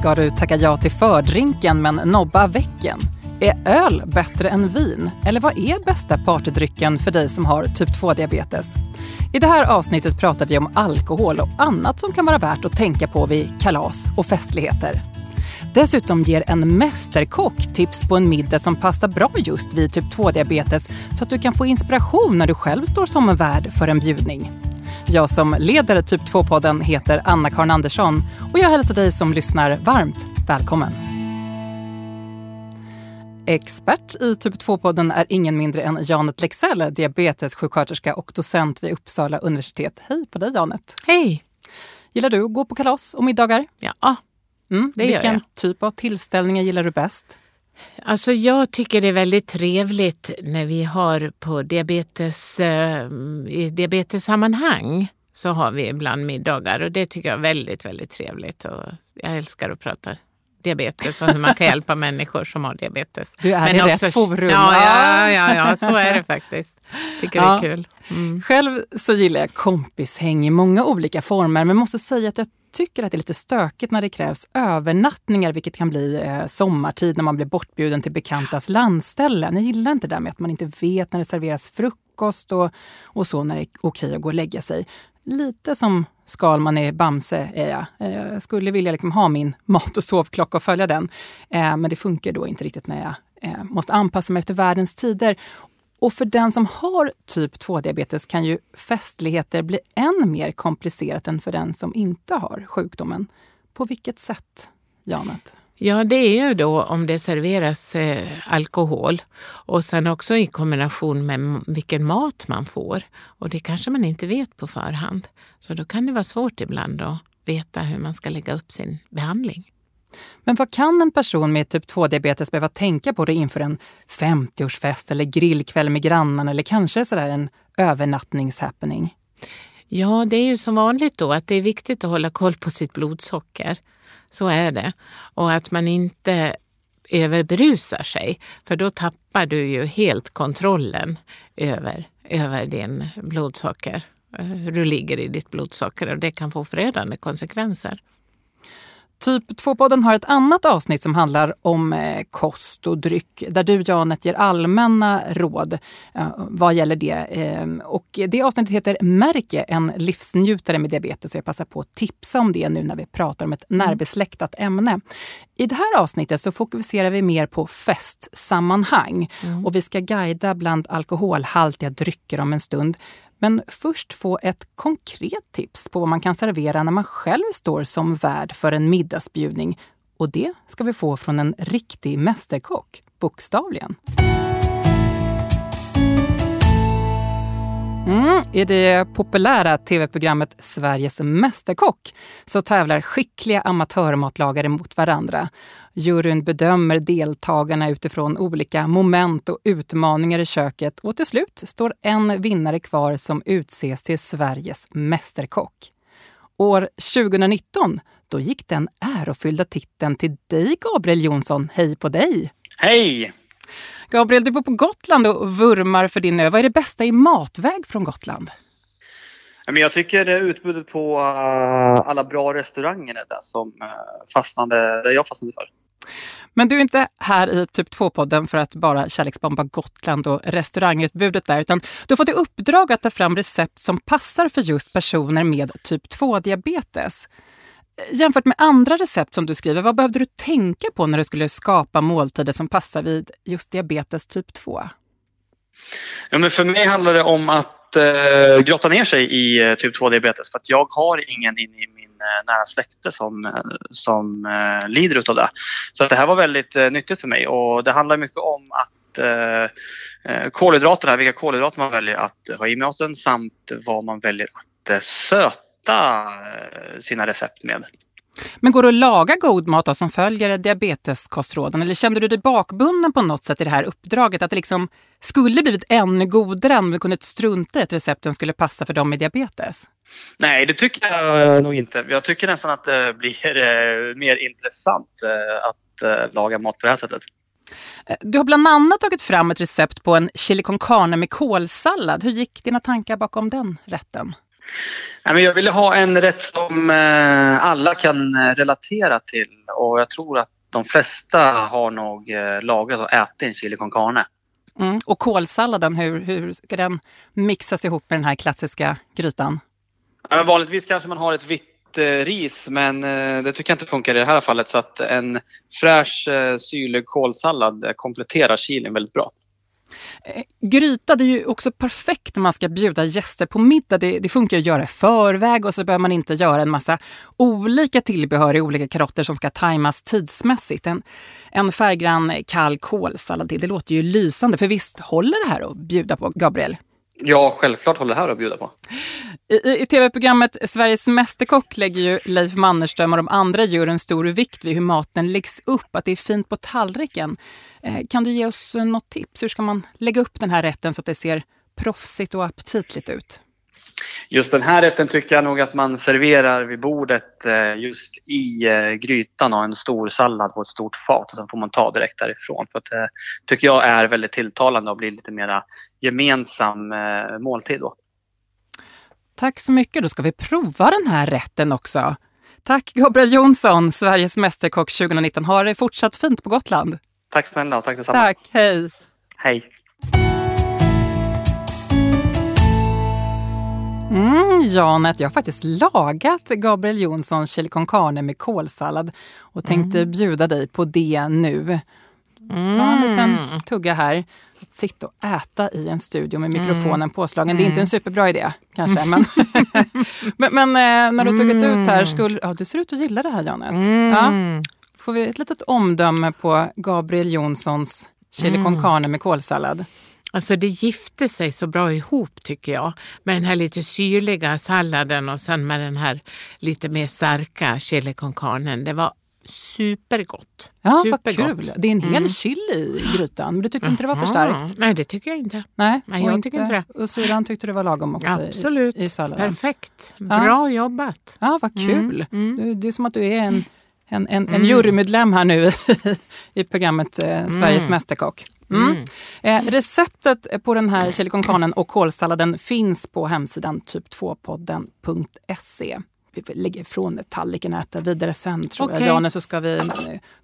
Ska du tacka ja till fördrinken men nobba väcken? Är öl bättre än vin? Eller vad är bästa partydrycken för dig som har typ 2-diabetes? I det här avsnittet pratar vi om alkohol och annat som kan vara värt att tänka på vid kalas och festligheter. Dessutom ger en mästerkock tips på en middag som passar bra just vid typ 2-diabetes så att du kan få inspiration när du själv står som en värd för en bjudning. Jag som leder Typ 2-podden heter Anna-Karin Andersson och jag hälsar dig som lyssnar varmt välkommen. Expert i Typ 2-podden är ingen mindre än Janet Lexell, diabetessjuksköterska och docent vid Uppsala universitet. Hej på dig Janet! Hej! Gillar du att gå på kalas och middagar? Ja, Mm. Det gör Vilken jag. typ av tillställningar gillar du bäst? Alltså jag tycker det är väldigt trevligt när vi har på diabetes, eh, i diabetessammanhang så har vi ibland middagar och det tycker jag är väldigt, väldigt trevligt. Och jag älskar att prata diabetes och hur man kan hjälpa människor som har diabetes. Du är Men i också- rätt forum. Ja, ja, ja, ja, så är det faktiskt. Tycker Ja. det är kul. Mm. Själv så gillar jag kompishäng i många olika former men måste säga att jag tycker att det är lite stökigt när det krävs övernattningar vilket kan bli eh, sommartid när man blir bortbjuden till bekantas landställen. Jag gillar inte det där med att man inte vet när det serveras frukost och, och så när det är okej att gå och lägga sig. Lite som Skalman i Bamse är jag. Eh, Jag eh, skulle vilja liksom ha min mat och sovklocka och följa den. Eh, Men det funkar då inte riktigt när jag eh, måste anpassa mig efter världens tider. Och för den som har typ 2-diabetes kan ju festligheter bli än mer komplicerat än för den som inte har sjukdomen. På vilket sätt, Janet? Ja, det är ju då om det serveras eh, alkohol och sen också i kombination med vilken mat man får. Och det kanske man inte vet på förhand. Så då kan det vara svårt ibland att veta hur man ska lägga upp sin behandling. Men vad kan en person med typ 2-diabetes behöva tänka på det inför en 50-årsfest eller grillkväll med grannarna eller kanske sådär en övernattningshappening? Ja, det är ju som vanligt då att det är viktigt att hålla koll på sitt blodsocker. Så är det. Och att man inte överberusar sig. För då tappar du ju helt kontrollen över, över din blodsocker. Eh, hur du ligger i ditt blodsocker och det kan få förödande konsekvenser. Typ 2-podden har ett annat avsnitt som handlar om eh, kost och dryck där du, Janet, ger allmänna råd eh, vad gäller det. Eh, och det avsnittet heter Märke, en livsnjutare med diabetes. Så jag passar på att tipsa om det nu när vi pratar om ett närbesläktat ämne. I det här avsnittet så fokuserar vi mer på festsammanhang och vi ska guida bland alkoholhaltiga drycker om en stund. Men först få ett konkret tips på vad man kan servera när man själv står som värd för en middagsbjudning. Och det ska vi få från en riktig mästerkock, bokstavligen. Mm, I det populära tv-programmet Sveriges Mästerkock så tävlar skickliga amatörmatlagare mot varandra. Juryn bedömer deltagarna utifrån olika moment och utmaningar i köket och till slut står en vinnare kvar som utses till Sveriges Mästerkock. År 2019 då gick den ärofyllda titeln till dig, Gabriel Jonsson. Hej på dig! Hej! Gabriel, du bor på Gotland och vurmar för din ö. Vad är det bästa i matväg från Gotland? Jag tycker det är utbudet på eh, alla bra restauranger är det som eh, fastnade, det jag fastnade för. Men du är inte här i Typ 2-podden för att bara kärleksbomba Gotland och restaurangutbudet där, utan du har fått i uppdrag att ta fram recept som passar för just personer med typ 2-diabetes. Jämfört med andra recept som du skriver, vad behövde du tänka på när du skulle skapa måltider som passar vid just diabetes typ 2? Ja, men för mig handlar det om att eh, grotta ner sig i eh, typ 2-diabetes för att jag har ingen in i min eh, nära släkte som, eh, som eh, lider utav det. Så att det här var väldigt eh, nyttigt för mig och det handlar mycket om att eh, eh kolhydraterna, vilka kolhydrater man väljer att ha i maten samt vad man väljer att eh, söta eh, sina recept med. Men går det att laga god mat då som följer diabeteskostråden? Eller kände du dig bakbunden på något sätt i det här uppdraget? Att det liksom skulle blivit ännu godare om du kunde strunta i att recepten skulle passa för dem med diabetes? Nej, det tycker jag nog inte. Jag tycker nästan att det blir eh, mer intressant eh, att laga mat på det här sättet. Du har bland annat tagit fram ett recept på en chili con carne med kålsallad. Hur gick dina tankar bakom den rätten? Jag ville ha en rätt som eh, alla kan eh, relatera till och jag tror att de flesta har nog eh, lagat och ätit en chili con carne. Mm. Och kålsalladen, hur, hur ska den mixas ihop med den här klassiska grytan? Ja, vanligtvis kanske man har ett vitt ris men det tycker jag inte funkar i det här fallet så att en fräsch syrlig kålsallad kompletterar chilin väldigt bra. Eh, gryta det är ju också perfekt när man ska bjuda gäster på middag. Det, det funkar att göra i förväg och så behöver man inte göra en massa olika tillbehör i olika karotter som ska tajmas tidsmässigt. En, en färggrann kall kålsallad till, det låter ju lysande. För visst håller det här att bjuda på, Gabriel? Ja, självklart håller det här att bjuda på. I, i tv-programmet Sveriges Mästerkock lägger ju Leif Mannerström och de andra juryn stor vikt vid hur maten läggs upp, att det är fint på tallriken. Eh, kan du ge oss eh, något tips? Hur ska man lägga upp den här rätten så att det ser proffsigt och aptitligt ut? Just den här rätten tycker jag nog att man serverar vid bordet eh, just i eh, grytan och en stor sallad på ett stort fat. Sen får man ta direkt därifrån. För det tycker jag är väldigt tilltalande och blir lite mera gemensam måltid då. Tack så mycket. Då ska vi prova den här rätten också. Tack Gabriel Jonsson, Sveriges Mästerkock 2019. Ha det fortsatt fint på Gotland. Tack snälla och tack detsamma. Tack, hej. Hej. Mm, Janet, jag har faktiskt lagat Gabriel Jonssons chili con carne med kålsallad och tänkte mm. bjuda dig på det nu. Ta en liten mm. tugga här. Att sitta och äta i en studio med mikrofonen mm. påslagen, det är inte en mm. superbra idé kanske. Men, men, men, eh, när du tagit ut här, skulle, ja, du ser ut att gilla det här Janet. Ja får vi ett litet omdöme på Gabriel Jonssons chili con mm. carne med kålsallad. Alltså det gifte sig så bra ihop tycker jag. Med den här lite syrliga salladen och sen med den här lite mer starka chili con carne. Det var supergott. Ja, Supergott. vad kul. Det är en hel mm. chili i grytan. Men du tyckte inte det var för starkt? Nej, det tycker jag inte. Nej, Nej jag tycker inte det. Och syran tyckte du var lagom också Absolut. i, i salladen? Perfekt. Bra ja. jobbat. Ja, vad kul. Mm. Mm. Det är som att du är en en, en, mm. en jurymedlem här nu i programmet eh, Sveriges mm. Mästerkock. Mm. mm. Eh, receptet på den här chili con carnen och kålsalladen finns på hemsidan typ2podden.se. Vi lägger ifrån tallriken och äter vidare sen tror okay. jag, Janne, så ska vi eh,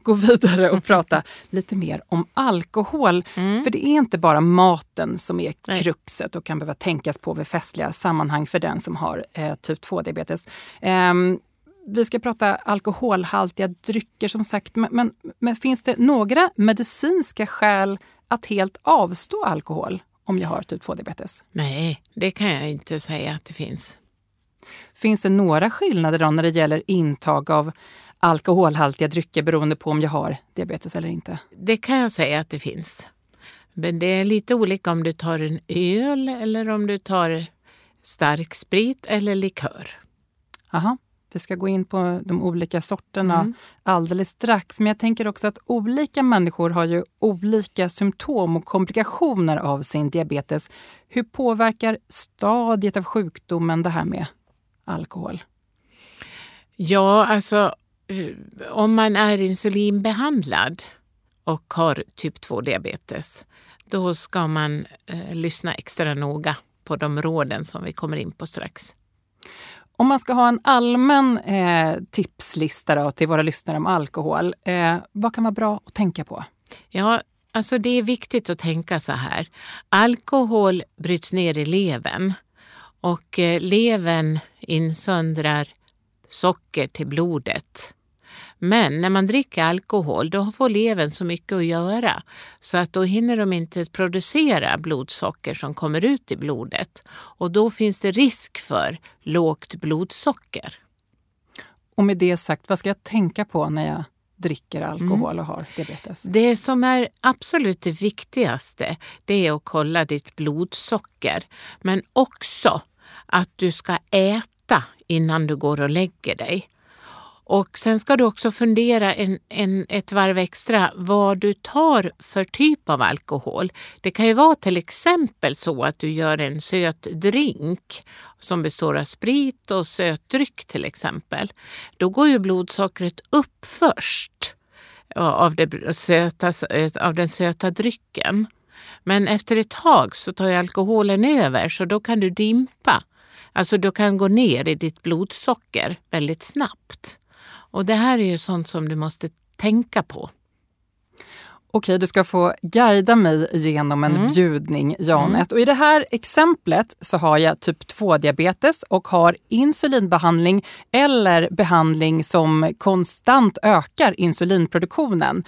gå vidare och prata lite mer om alkohol. Mm. För det är inte bara maten som är kruxet och kan behöva tänkas på vid festliga sammanhang för den som har eh, typ 2-diabetes. Eh, vi ska prata alkoholhaltiga drycker som sagt, men, men, men, finns det några medicinska skäl att helt avstå alkohol om jag har typ 2-diabetes? Nej, det kan jag inte säga att det finns. Finns det några skillnader då när det gäller intag av alkoholhaltiga drycker beroende på om jag har diabetes eller inte? Det kan jag säga att det finns. Men det är lite olika om du tar en öl eller om du tar stark sprit eller likör. Aha. Vi ska gå in på de olika sorterna mm. alldeles strax. Men jag tänker också att olika människor har ju olika symptom och komplikationer av sin diabetes. Hur påverkar stadiet av sjukdomen det här med alkohol? Ja, alltså eh, om man är insulinbehandlad och har typ 2-diabetes, då ska man eh, lyssna extra noga på de råden som vi kommer in på strax. Om man ska ha en allmän eh, tipslista då, till våra lyssnare om alkohol, eh, vad kan vara bra att tänka på? Ja, alltså det är viktigt att tänka så här. Alkohol bryts ner i levern och eh, levern insöndrar socker till blodet. Men när man dricker alkohol då får levern så mycket att göra så att då hinner de inte producera blodsocker som kommer ut i blodet och då finns det risk för lågt blodsocker. Och med det sagt, vad ska jag tänka på när jag dricker alkohol mm. och har diabetes? Det som är absolut det viktigaste det är att kolla ditt blodsocker men också att du ska äta innan du går och lägger dig. Och sen ska du också fundera en, en, ett varv extra vad du tar för typ av alkohol. Det kan ju vara till exempel så att du gör en söt drink som består av sprit och sötdryck till exempel. Då går ju blodsockret upp först av, det söta, av den söta drycken. Men efter ett tag så tar ju alkoholen över så då kan du dimpa Alltså du kan gå ner i ditt blodsocker väldigt snabbt. Och det här är ju sånt som du måste tänka på. Okej, du ska få guida mig genom en mm. bjudning, Janet. Mm. Och I det här exemplet så har jag typ 2-diabetes och har insulinbehandling eller behandling som konstant ökar insulinproduktionen.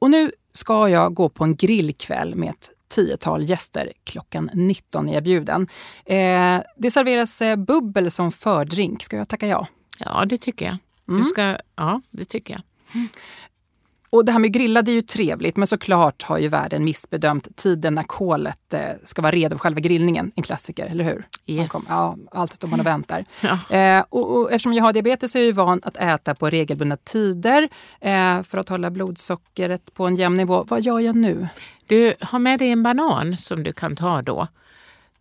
Och nu ska jag gå på en grillkväll med ett tiotal gäster. Klockan 19 är jag bjuden. Eh, det serveras eh, bubbel som fördrink. Ska jag tacka ja? Ja, det tycker jag. Mm. Du ska, ja, det tycker jag. Och det här med grillad är ju trevligt, men såklart har ju världen missbedömt tiden när kolet eh, ska vara redo för själva grillningen. En klassiker, eller hur? Yes. Kom, ja, allt står man och väntar. Ja. Eh, och, och, eftersom jag har diabetes är jag ju van att äta på regelbundna tider eh, för att hålla blodsockret på en jämn nivå. Vad gör jag nu? Du har med dig en banan som du kan ta då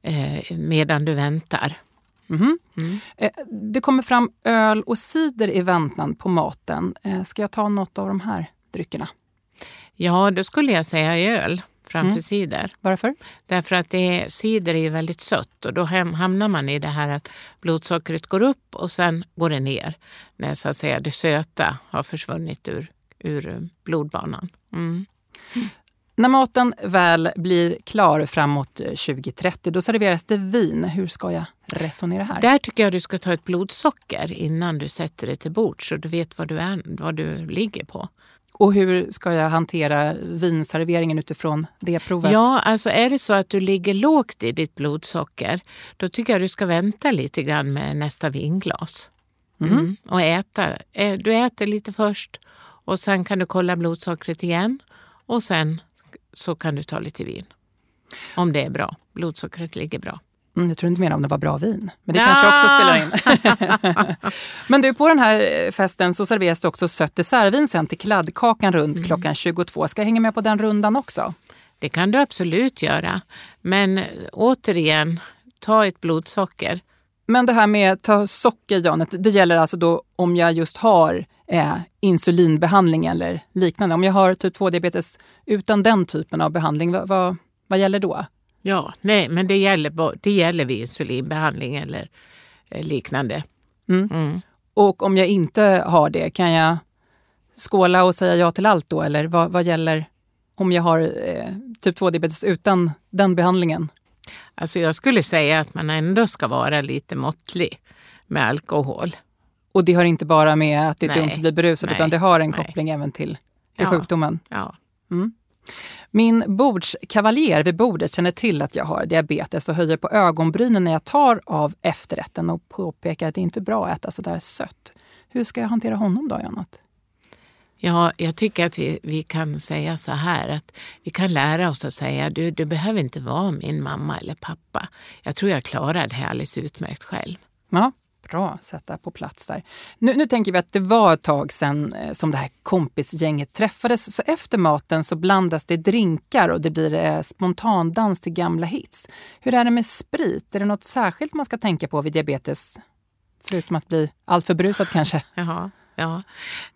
eh, medan du väntar. Mm. Mm. Eh, det kommer fram öl och cider i väntan på maten. Eh, ska jag ta något av de här dryckerna? Ja, då skulle jag säga öl framför mm. cider. Varför? Därför att det, cider är väldigt sött och då hamnar man i det här att blodsockret går upp och sen går det ner när så att säga, det söta har försvunnit ur, ur blodbanan. Mm. När maten väl blir klar framåt 2030, då serveras det vin. Hur ska jag resonera här? Där tycker jag du ska ta ett blodsocker innan du sätter det till bord så du vet vad du, är, vad du ligger på. Och hur ska jag hantera vinserveringen utifrån det provet? Ja, alltså är det så att du ligger lågt i ditt blodsocker, då tycker jag du ska vänta lite grann med nästa vinglas. Mm. Mm. Och äta. Du äter lite först och sen kan du kolla blodsockret igen och sen så kan du ta lite vin. Om det är bra. Blodsockret ligger bra. Mm, jag tror inte mer om det var bra vin. Men det ja! kanske också spelar in. men du, på den här festen så serveras det också sött dessertvin sen till kladdkakan runt mm. klockan 22. Ska jag hänga med på den rundan också? Det kan du absolut göra. Men återigen, ta ett blodsocker. Men det här med att ta socker, Janet, det gäller alltså då om jag just har eh, insulinbehandling eller liknande. Om jag har typ 2-diabetes utan den typen av behandling, vad, vad, vad gäller då? Ja, nej, men det gäller, det gäller vid insulinbehandling eller eh, liknande. Mm. Mm. Och om jag inte har det, kan jag skåla och säga ja till allt då? Eller vad, vad gäller om jag har eh, typ 2-diabetes utan den behandlingen? Alltså jag skulle säga att man ändå ska vara lite måttlig med alkohol. Och det har inte bara med att det är nej, dumt att bli berusad, nej, utan det har en nej. koppling även till, till ja, sjukdomen? Ja. Mm. Min bordskavaljer vid bordet känner till att jag har diabetes och höjer på ögonbrynen när jag tar av efterrätten och påpekar att det inte är bra att äta så där sött. Hur ska jag hantera honom då, Janat? Ja, jag tycker att vi, vi kan säga så här att vi kan lära oss att säga du, du behöver inte vara min mamma eller pappa. Jag tror jag klarar det här alldeles utmärkt själv. Ja, bra sätta på plats där. Nu, nu tänker vi att det var ett tag sedan eh, som det här kompisgänget träffades. Så efter maten så blandas det drinkar och det blir eh, spontandans till gamla hits. Hur är det med sprit? Är det något särskilt man ska tänka på vid diabetes? Förutom att bli alltför brusad kanske? Jaha, ja.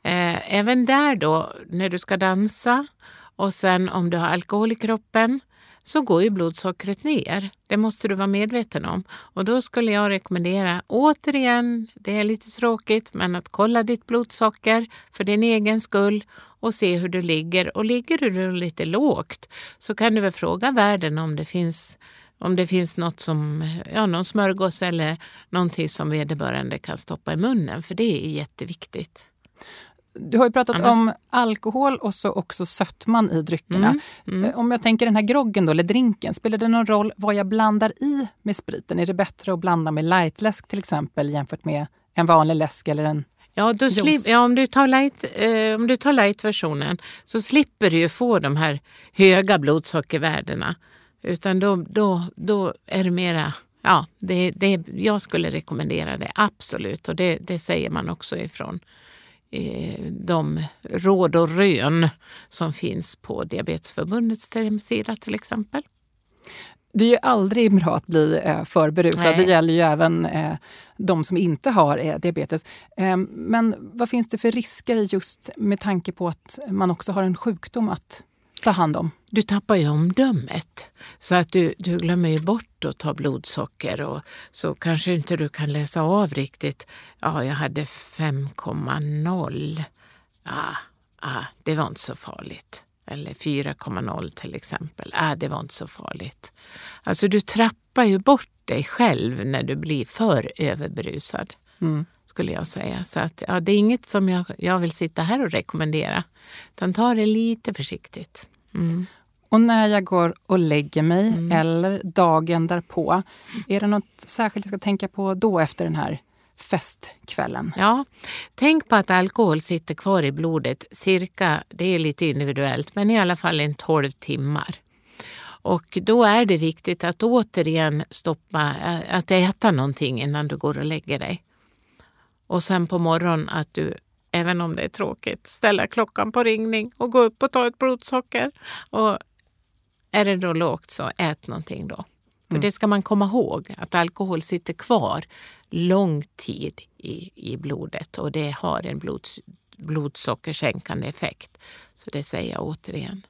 Eh, även där då, när du ska dansa och sen om du har alkohol i kroppen så går ju blodsockret ner. Det måste du vara medveten om. Och då skulle jag rekommendera, återigen, det är lite tråkigt, men att kolla ditt blodsocker för din egen skull och se hur du ligger. Och ligger du lite lågt så kan du väl fråga värden om det finns om det finns något som, ja, någon smörgås eller någonting som vederbörande kan stoppa i munnen, för det är jätteviktigt. Du har ju pratat mm. om alkohol och så också sötman i dryckerna. Mm. Mm. Eh, om jag tänker den här groggen då, eller drinken, spelar det någon roll vad jag blandar i med spriten? Är det bättre att blanda med lightläsk till exempel jämfört med en vanlig läsk eller en Ja, då slip, ja om, du tar light, eh, om du tar light-versionen så slipper du ju få de här höga blodsockervärdena. Utan då, då, då är det mera, ja, det, det, jag skulle rekommendera det absolut och det, det säger man också ifrån de råd och rön som finns på Diabetesförbundets hemsida till exempel. Det är ju aldrig bra att bli eh, för berusad. Nej. Det gäller ju även eh, de som inte har diabetes. Men vad finns det för risker just med tanke på att man också har en sjukdom att ta hand om? Du tappar ju omdömet. Så att du, du glömmer ju bort att ta blodsocker och så kanske inte du kan läsa av riktigt. Ja, jag hade 5,0. Ah, ah, det var inte så farligt. Eller 4,0 till exempel. Ah, det var inte så farligt. Alltså du trappar ju bort dig själv när du blir för överberusad. Mm. Skulle jag säga. Så att, ja, det är inget som jag, jag vill sitta här och rekommendera. Utan ta det lite försiktigt. Mm. Och när jag går och lägger mig mm. eller dagen därpå, är det något särskilt jag ska tänka på då efter den här festkvällen? Ja, tänk på att alkohol sitter kvar i blodet cirka, det är lite individuellt, men i alla fall en 12 timmar. Och då är det viktigt att återigen stoppa, att äta någonting innan du går och lägger dig. Och sen på morgonen att du, även om det är tråkigt, ställa klockan på ringning och gå upp och ta ett blodsocker. Och är det då lågt så ät någonting då. För mm. det ska man komma ihåg, att alkohol sitter kvar lång tid i, i blodet och det har en blods, blodsockersänkande effekt. Så det säger jag återigen.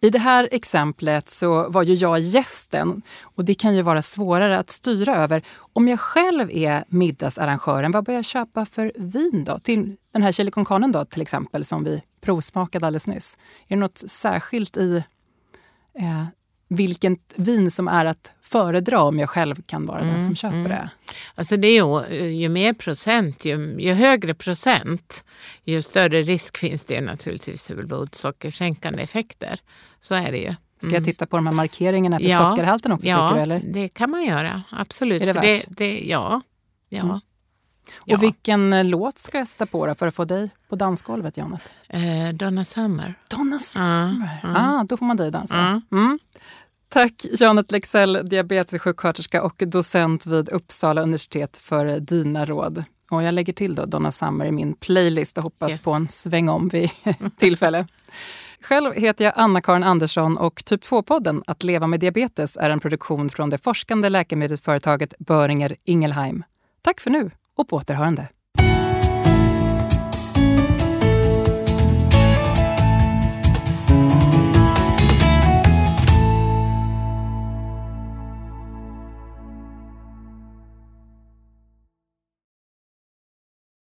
I det här exemplet så var ju jag gästen och det kan ju vara svårare att styra över. Om jag själv är middagsarrangören, vad bör jag köpa för vin då? Till den här chili con carne då till exempel som vi provsmakade alldeles nyss. Är det något särskilt i eh, vilket vin som är att föredra om jag själv kan vara mm, den som köper mm. det. Alltså det är ju, ju mer procent, ju, ju, högre procent, ju större risk finns det naturligtvis för blodsockersänkande effekter. Så är det ju. Ska jag mm. titta på de här markeringarna för ja, sockerhalten också? Ja, tycker du, eller? det kan man göra. Absolut. Är det, det, det ja. ja. Mm. Och ja. vilken eh, låt ska jag sätta på för att få dig på dansgolvet, Janet? Eh, Donna Summer. Donna Summer. Ja, ah, då får man dig dansa. Mm. Tack Janet Lexell, diabetessjuksköterska och docent vid Uppsala universitet för dina råd. Och jag lägger till då Donna Summer i min playlist och hoppas yes. på en sväng om vid tillfälle. Själv heter jag Anna-Karin Andersson och Typ 2-podden Att leva med diabetes är en produktion från det forskande läkemedelsföretaget Böringer Ingelheim. Tack för nu och på återhörande.